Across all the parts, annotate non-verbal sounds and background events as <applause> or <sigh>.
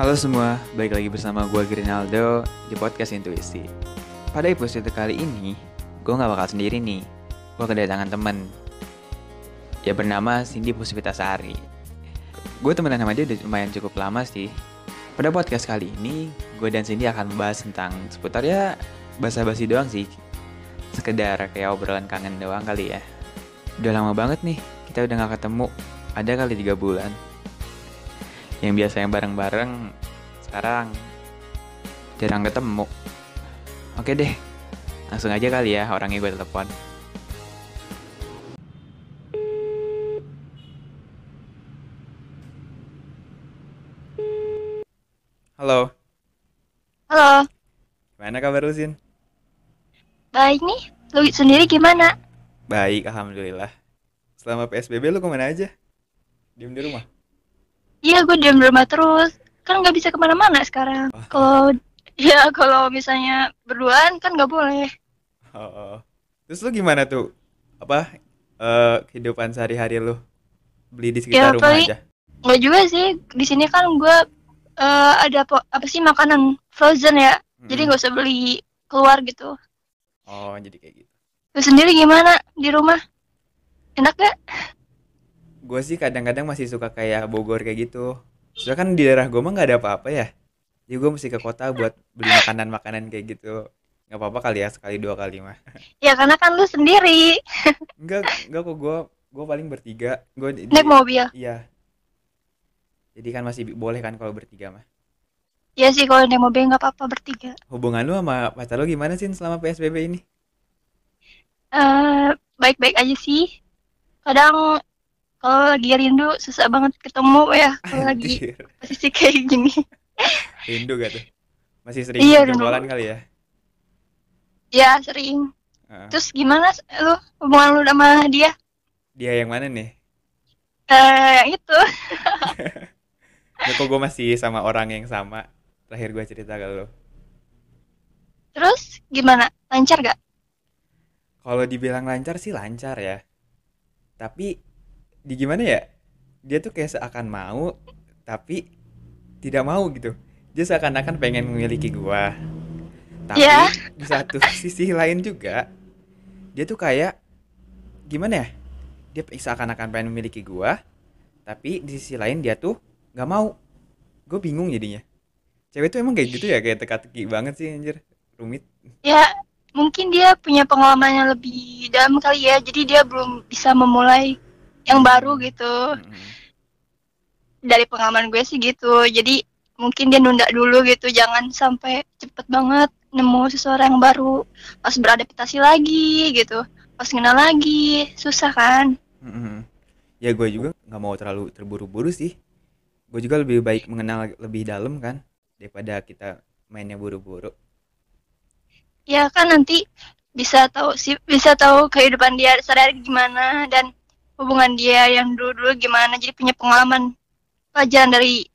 Halo semua, balik lagi bersama gue Grinaldo di podcast Intuisi. Pada episode kali ini, gue gak bakal sendiri nih. Gue kedatangan temen. Ya bernama Cindy Puspitasari. Gue temenan sama dia udah lumayan cukup lama sih. Pada podcast kali ini, gue dan Cindy akan membahas tentang seputar ya basa-basi doang sih. Sekedar kayak obrolan kangen doang kali ya. Udah lama banget nih, kita udah gak ketemu. Ada kali tiga bulan yang biasa yang bareng-bareng sekarang jarang ketemu oke deh langsung aja kali ya orangnya gue telepon halo Halo, gimana kabar lu Sin? baik nih. Lu sendiri gimana? baik alhamdulillah selama PSBB lu ke mana aja? diem di rumah? Iya, gue diam di rumah terus. Kan nggak bisa ke mana-mana sekarang. Wah. Kalau <laughs> ya kalau misalnya berduaan kan nggak boleh. Oh, oh. Terus lu gimana tuh? Apa eh, kehidupan sehari-hari lu? Beli di sekitar Ya, rumah paling- aja? Nggak juga sih. Di sini kan gue eh, ada apa, apa sih makanan frozen ya. Jadi Mm-mm. nggak usah beli keluar gitu. Oh, jadi kayak gitu. Lu sendiri gimana di rumah? Enak gak? Gue sih kadang-kadang masih suka kayak Bogor kayak gitu. Soalnya kan di daerah gue mah nggak ada apa-apa ya. Jadi gue mesti ke kota buat beli makanan-makanan kayak gitu. Nggak apa-apa kali ya sekali dua kali mah. <laughs> Ya karena kan lu sendiri <laughs> Enggak, enggak kok gue gue paling bertiga. Gue naik mobil. Iya. Jadi kan masih boleh kan kalau bertiga mah. Ya sih kalau naik mobil nggak apa-apa bertiga. Hubungan lu sama pacar lu gimana sih selama PSBB ini? eh baik-baik aja sih. Kadang kalau lagi rindu susah banget ketemu ya kalau lagi posisi kayak gini. Rindu gak tuh? Masih sering Iya, jempolan kali ya? Ya sering. Heeh. Terus gimana lu hubungan lu sama dia? Dia yang mana nih? Eh yang itu. <laughs> Ya, kok gue masih sama orang yang sama. Terakhir gue cerita ke lo. Terus gimana? Lancar gak? Kalau dibilang lancar sih lancar ya. Tapi di gimana ya? Dia tuh kayak seakan mau, tapi tidak mau gitu. Dia seakan-akan pengen memiliki gua. Tapi Ya. di satu sisi lain juga, dia tuh kayak gimana ya? Dia seakan-akan pengen memiliki gua, tapi di sisi lain dia tuh nggak mau. Gue bingung jadinya. Cewek tuh emang kayak gitu ya, kayak teka-teki banget sih anjir. Rumit. Ya mungkin dia punya pengalaman yang lebih dalam kali ya. Jadi dia belum bisa memulai yang baru gitu. Mm-mm. Dari pengalaman gue sih gitu. Jadi mungkin dia nunda dulu gitu. Jangan sampai cepet banget nemu seseorang yang baru. Pas beradaptasi lagi gitu. Pas kenal lagi. Susah kan? Mm-mm. Ya gue juga nggak mau terlalu terburu-buru sih. Gue juga lebih baik mengenal lebih dalam kan daripada kita mainnya buru-buru. Ya kan nanti bisa tahu sih bisa tahu kehidupan dia sehari-hari gimana dan hubungan dia yang dulu-dulu gimana. Jadi punya pengalaman pelajaran dari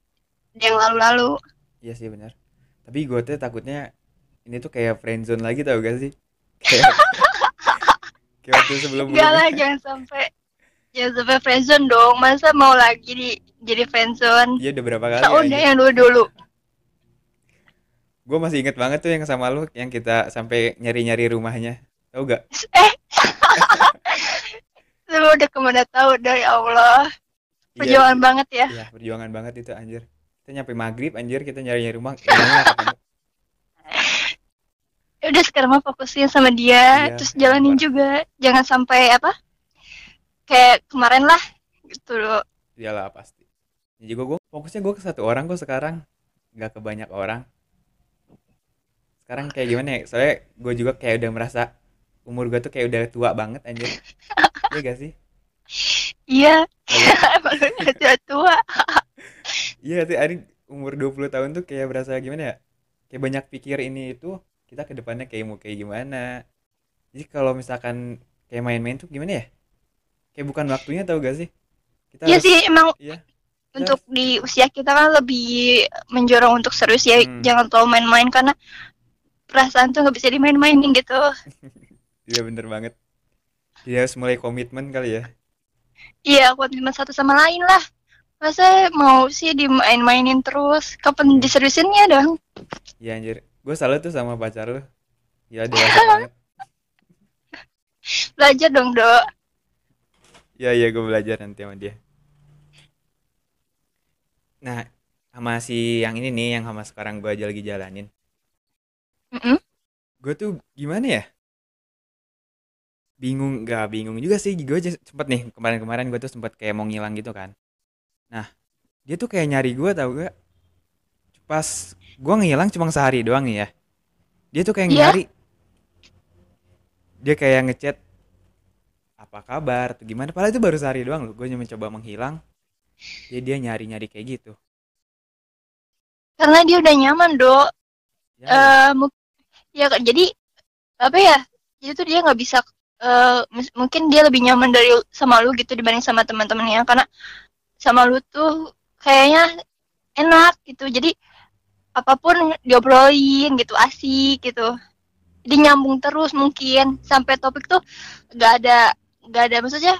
yang lalu-lalu. Iya sih benar. Tapi gue tuh takutnya ini tuh kayak friendzone lagi tau gak sih? <laughs> Kayak kayak waktu sebelum Enggak lah, jangan sampai jangan sampai friendzone dong. Masa mau lagi di jadi friendzone? Iya udah berapa kali Ya udah aja. yang dulu-dulu. Gue masih inget banget tuh yang sama lu yang kita sampai nyari-nyari rumahnya. Tahu gak? Eh. Lu udah ke mana tahu ya Allah. Iya, Perjuangan banget ya. Iya, perjuangan banget itu anjir. Kita nyampe maghrib anjir kita nyari-nyari rumah. <laughs> Ya udah sekarang mah fokusin sama dia, Iya, terus jalanin parah. juga. Jangan sampai apa? Kayak kemarin lah gitu loh. Iyalah pasti. Ya juga gue fokusnya gue ke satu orang kok sekarang, nggak ke banyak orang. Sekarang kayak gimana ya? Soalnya gue juga kayak udah merasa umur gue tuh kayak udah tua banget anjir. <laughs> Iya gak sih? Iya, Kayak- <laughs> emang udah <laughs> tua. Iya sih, Arin umur 20 tahun tuh kayak berasa gimana ya? Kayak banyak pikir ini itu kita ke depannya kayak mau kayak gimana. Jadi kalau misalkan kayak main-main tuh gimana ya? Kayak bukan waktunya tau gak sih? Kita Iya harus sih emang Iya. untuk di usia kita kan lebih menjorong untuk serius ya. Hmm. Jangan terlalu main-main karena perasaan tuh nggak bisa dimain-mainin gitu. <laughs> Iya bener banget. Dia harus mulai komitmen kali ya. Iya, komitmen satu sama lain lah. masa mau sih dimain-mainin terus kapan diseriusinnya dong Iya anjir. Gue salut tuh sama pacar lu. Ya dewasa <laughs> banget. belajar dong dok Iya iya gue belajar nanti sama dia. Nah, sama si yang ini nih yang sama sekarang gue aja lagi jalanin. Mm-mm. Gue tuh gimana ya? Bingung, gak bingung juga sih. Gue aja sempet nih kemarin-kemarin gue tuh sempet kayak mau ngilang gitu kan. Nah, dia tuh kayak nyari gue tau gak? Pas gue ngilang cuma sehari doang nih ya. Dia tuh kayak Iya? nyari. Dia kayak ngechat apa kabar atau gimana. Padahal itu baru sehari doang loh. Gue cuma mencoba menghilang. Jadi dia nyari-nyari kayak gitu. karena dia udah nyaman dok Ya, eh mu- ya jadi apa ya jadi tuh dia nggak bisa eh, mungkin dia lebih nyaman dari sama lu gitu dibanding sama teman-temannya karena sama lu tuh kayaknya enak gitu jadi apa pun diobrolin gitu asik gitu jadi nyambung terus mungkin sampai topik tuh gak ada gak ada maksudnya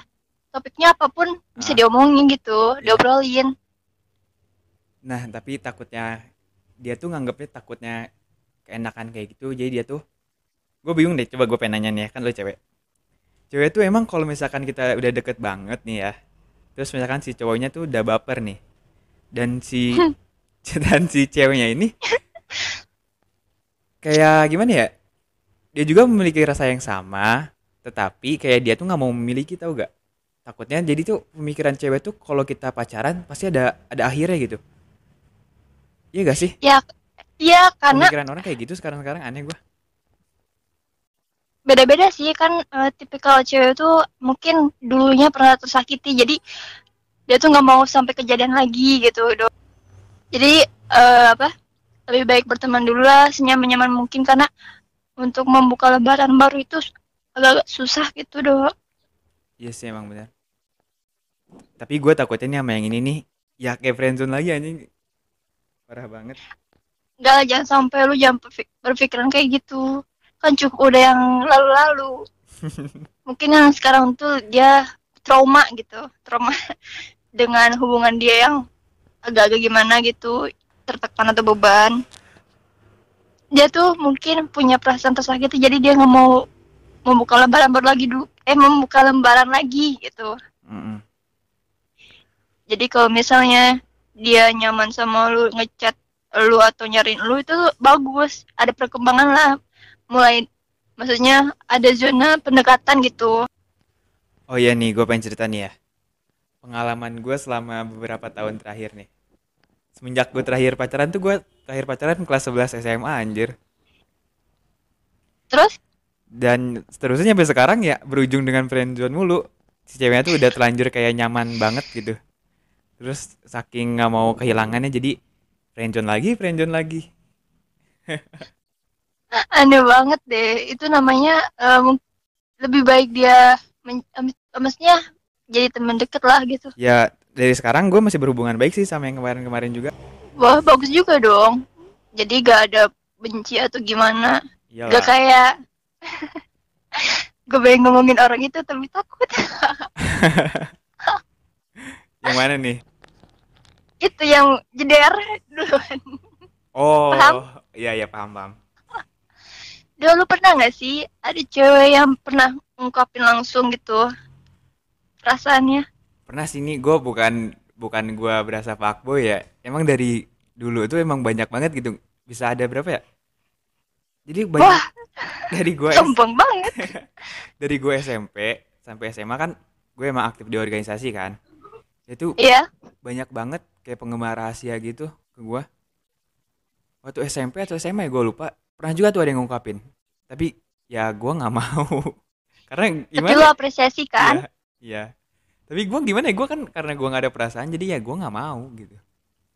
topiknya apa pun bisa Ah. diomongin gitu Iya. diobrolin Nah, tapi takutnya dia tuh nganggapnya takutnya keenakan kayak gitu. Jadi dia tuh gue bingung deh. Coba gue pengen nanya nih ya, kan lo cewek. Cewek tuh emang kalau misalkan kita udah deket banget nih ya. Terus misalkan si cowoknya tuh udah baper nih. Dan si <laughs> dan si ceweknya ini kayak gimana ya? Dia juga memiliki rasa yang sama, tetapi kayak dia tuh nggak mau memiliki tau gak? Takutnya jadi tuh pemikiran cewek tuh kalau kita pacaran pasti ada ada akhirnya gitu. Iya gak sih? ya ya karena Pemikiran orang kayak gitu sekarang-sekarang aneh gue. Beda-beda sih kan eh, tipikal cewek tuh mungkin dulunya pernah tersakiti jadi dia tuh nggak mau sampai kejadian lagi gitu dok jadi eh, apa lebih baik berteman dulu lah senyaman-nyaman mungkin karena untuk membuka lebaran baru itu agak susah gitu dok Iya sih emang benar. Tapi gue takutnya nih sama yang ini nih, ya kayak friendzone lagi anjing. Parah banget. nggak lah, jangan sampai lu jangan berpik- berpikiran kayak gitu kan cukup udah yang lalu-lalu. <laughs> Mungkin yang sekarang tuh dia trauma gitu trauma <laughs> dengan hubungan dia yang agak-agak gimana gitu tertekan atau beban. Dia tuh mungkin punya perasaan tersakiti jadi dia nggak mau membuka lembaran baru lagi dulu eh membuka lembaran lagi gitu. Mm-mm. jadi kalau misalnya dia nyaman sama lu ngechat lu atau nyariin lu itu bagus. Ada perkembangan lah mulai maksudnya ada zona pendekatan gitu Oh iya nih, gue pengen cerita nih ya. Pengalaman gue selama beberapa tahun terakhir nih. Semenjak gue terakhir pacaran tuh gue terakhir pacaran kelas 11 SMA anjir. terus Dan seterusnya sampai sekarang ya berujung dengan friendzone mulu. Si ceweknya tuh udah telanjur kayak nyaman banget gitu. Terus saking nggak mau kehilangannya jadi friendzone lagi, friendzone lagi. <laughs> aneh banget deh itu namanya eh, mung- lebih baik dia men- em- maksudnya jadi teman deket lah gitu Ya dari sekarang gue masih berhubungan baik sih sama yang kemarin-kemarin juga. wah bagus juga dong jadi gak ada benci atau gimana gak Iyalah. kayak <laughs> gue pengen ngomongin orang itu tapi takut <laughs> Yang mana nih? itu yang jeder duluan Oh, Paham? iya iya paham paham. Dulu pernah nggak sih ada cewek yang pernah ungkapin langsung gitu perasaannya? Pernah sini gue bukan bukan gue berasa fuckboy ya. Emang dari dulu itu emang banyak banget gitu. Bisa ada berapa ya? Jadi banyak Wah, dari gue sombong banget. <laughs> dari gue SMP sampai SMA kan gue emang aktif di organisasi kan. Itu Iya, banyak banget kayak penggemar rahasia gitu ke gue. Waktu SMP atau SMA ya gue lupa. Pernah juga tuh ada yang ngungkapin. Tapi ya gue nggak <laughs> mau. Karena tapi gimana? lu ya? apresiasi kan? Iya, iya. Tapi gue gimana ya? Gue kan karena gue nggak ada perasaan, jadi ya gue nggak mau gitu.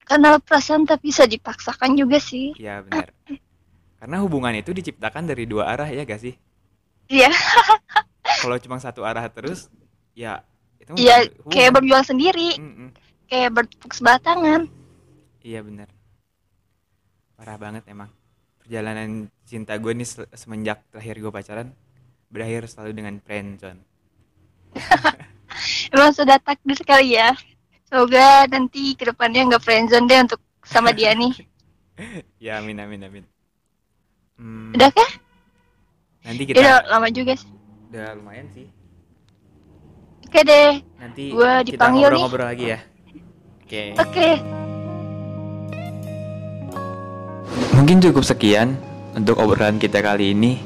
Karena perasaan tapi bisa dipaksakan juga sih. Iya benar. Karena hubungan itu diciptakan dari dua arah ya gak sih? Iya, Kalau cuma satu arah terus, ya itu iya kayak berjuang sendiri, Mm-mm. kayak bertepuk sebelah tangan. Iya benar. Parah banget emang. Perjalanan cinta gue nih se- semenjak terakhir gue pacaran berakhir selalu dengan friendzone. <laughs> Emang sudah takdir sekali ya. Semoga nanti ke depannya nggak friendzone deh untuk sama dia nih. <laughs> ya amin amin amin. Hmm, Udah kah? nanti Ya kita Udah lama juga sih. udah lumayan sih. Oke deh. Nanti Gua kita dipanggil nih. ngobrol-ngobrol lagi ya. Oke. Oke. Mungkin cukup sekian untuk obrolan kita kali ini.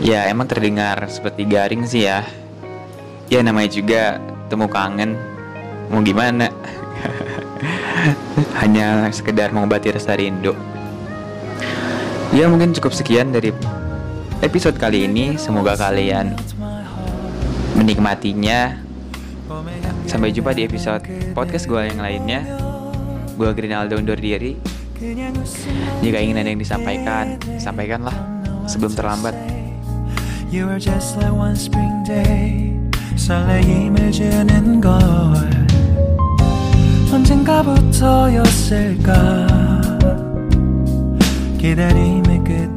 Ya emang terdengar seperti garing sih ya. Ya namanya juga temu kangen. Mau gimana? <laughs> Hanya sekedar mengobati rasa rindu. Ya mungkin cukup sekian dari episode kali ini. Semoga kalian menikmatinya. Sampai jumpa di episode podcast gue yang lainnya. Gue Grinaldo undur diri. Jika ingin ada yang disampaikan, sampaikanlah sebelum terlambat. You were just like one spring day 설레임을 주는 걸 언젠가부터였을까 기다림의 끝